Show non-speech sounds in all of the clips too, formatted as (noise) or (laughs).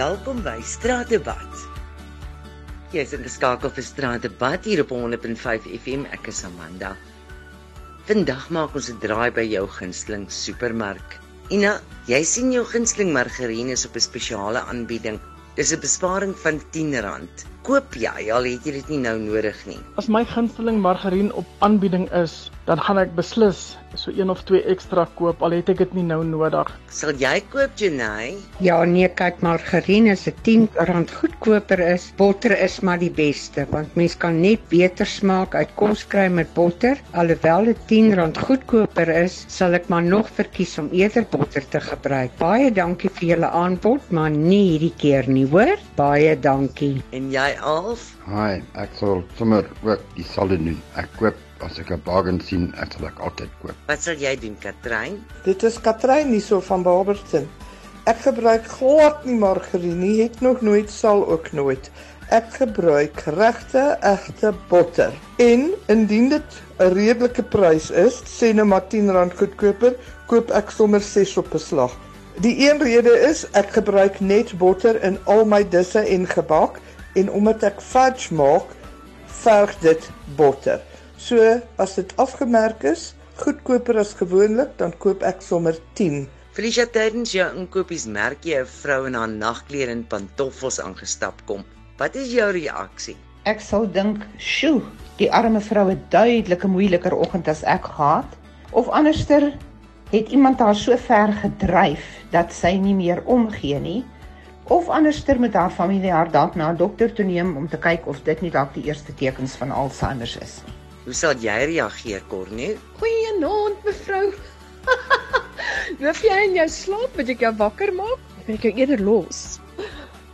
Welkom by Straatdebat. Jy is ingeskakel vir Straatdebat hier op 100.5 FM. Ek is Amanda. Vandag maak ons 'n draai by jou gunsteling supermark. Ina, jy sien jou gunsteling margarine is op 'n spesiale aanbieding. Dis 'n besparing van R10 koop jy al het jy dit nie nou nodig nie. As my gunsteling margarien op aanbieding is, dan gaan ek beslis so een of twee ekstra koop al het ek dit nie nou nodig. Sal jy koop Jenay? Ja nee, kyk margarien is 'n 10 rand goedkoper is. Botter is maar die beste want mens kan net beter smaak uit kos kry met botter. Alhoewel dit 10 rand goedkoper is, sal ek maar nog verkies om eerder botter te gebruik. Baie dankie vir julle aanbod, maar nie hierdie keer nie, hoor? Baie dankie. En jy Alf? Hi, ek sal sommer ook dieselfde doen. Ek koop as ek 'n bargain sien, ek sal ek altyd koop. Wat sal jy doen, Katrein? Dit is Katrein hierso van Barberton. Ek gebruik glad nie margarine nie, het nog nooit sal ook nooit. Ek gebruik regte egte botter. En indien dit 'n redelike prys is, sê nou maar R10 goedkoper, koop ek sommer 6 op 'n slag. Die een rede is ek gebruik net botter in al my disse en gebak en omdat ek fudge maak, verg dit botter. So as dit afgemerk is, goedkoper as gewoonlik, dan koop ek sommer 10. Felicia tydens jou inkopies merk jy 'n vrou in haar nagklere en pantoffels aangestap kom. Wat is jou reaksie? Ek sal dink, "Sjoe, die arme vrou het duidelik 'n moeiliker oggend as ek gehad." Of anderster, het iemand haar so ver gedryf dat sy nie meer omgee nie of anderster met haar familie haar dalk na 'n dokter toe neem om te kyk of dit nie dalk die eerste tekens van Alzheimer is nie. Hoe sal jy reageer, Corne? Goeienaand, mevrou. (laughs) Loop jy in jou slaap, moet ek jou wakker maak? Ek wil jou eerder los.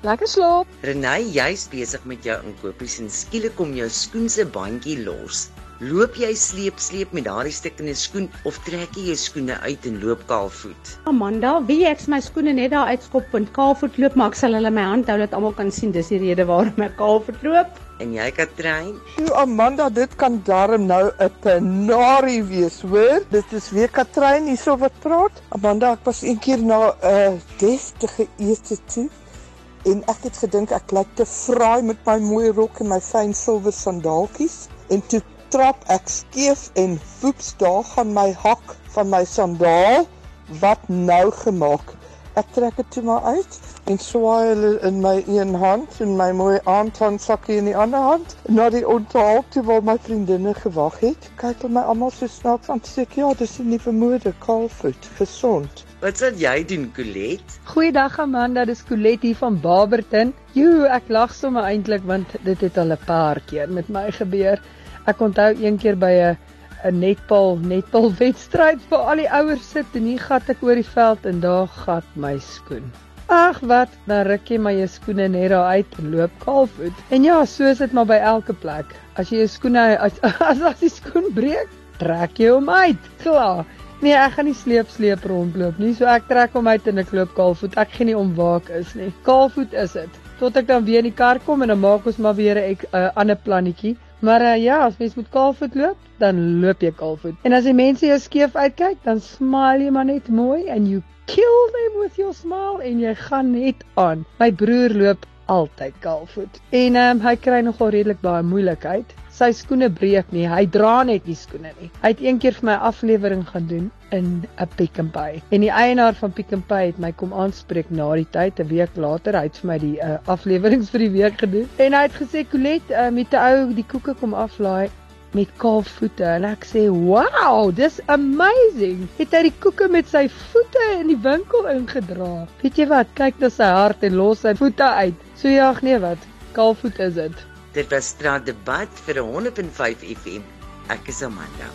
Lekker slaap. Renay, jy's besig met jou inkopies en skielik kom jou skoen se bandjie los. Loop jy sleep sleep met daardie stuk in 'n skoen of trek jy jou skoene uit en loop kaalvoet? Amanda, wie ek my skoene net daar uitskop en kaalvoet loop, maar ek sal hulle my hand hou dat almal kan sien dis die rede waarom ek kaalvoet loop. En jy Katrein? Sjoe Amanda, dit kan darm nou 'n penarie wees, hoor? Dit is weer Katrein hierso wat praat. Amanda, ek was eendag na 'n uh, deftige ete toe en ek het gedink ek lyk te fraai met my mooi rok en my fyn silwer sandaaltjies en toe trap ek skief en voeps daar gaan my hak van my sandaal wat nou gemaak. Ek trek dit toe maar uit en swaai hulle in my een hand en my mooi aandhandsakkie in die ander hand. Na die onthaal toe waar my vriendinne gewag het, kyk hulle my almal so snaaks aan sê ja, dis 'n nuwe mode, kaalvoet, gesond. Wat sal jy doen, Colet? Goeiedag Amanda, dis Colet hier van Barberton. Jo, ek lag sommer eintlik want dit het al 'n paar keer met my gebeur. Ek onthou een keer by 'n 'n netbal netbal (laughs) wedstryd vir al die ouers sit en hier gat ek oor die veld en daar gat my skoen. Ag wat, dan ruk jy jou skoene net daar uit en loop kaalvoet. En ja, so is dit maar by elke plek. As jy jou skoene as (laughs) as, as die skoen breek, trek jy hom uit. Klaar. Nee, ek gaan nie sleep sleep rondloop nie. So ek trek hom uit en ek loop kaalvoet. Ek gee nie om waar ek is nie. Kaalvoet is dit. Tot ek dan weer in die kar kom en dan maak ons maar weer 'n uh, ander plannetjie. Maar uh, ja, as mens met kaalvoet loop, dan loop jy kaalvoet. En as die mense jou skeef uitkyk, dan smile jy maar net mooi and you kill them with your smile en jy gaan net aan. My broer loop altyd kaalvoet. En ehm um, hy kry nogal redelik baie moeilikheid sy skoene breek nie. Hy dra net nie skoene nie. Hy het een keer vir my aflewering gaan doen in 'n Pick n Pay. En die eienaar van Pick n Pay het my kom aanspreek na die tyd, 'n week later, hy het vir my die uh, afleweringe vir die week gedoen. En hy het gesê, "Colet, uh, met 'n ou die koeke kom aflaai." met kaal voete en ek sê wow dis amazing het hy die koeke met sy voete in die winkel ingedra weet jy wat kyk na sy hart en los sy voete uit so ja nee wat kaal voet is dit Dit was straat debat vir 105 FM. Ek is Amanda.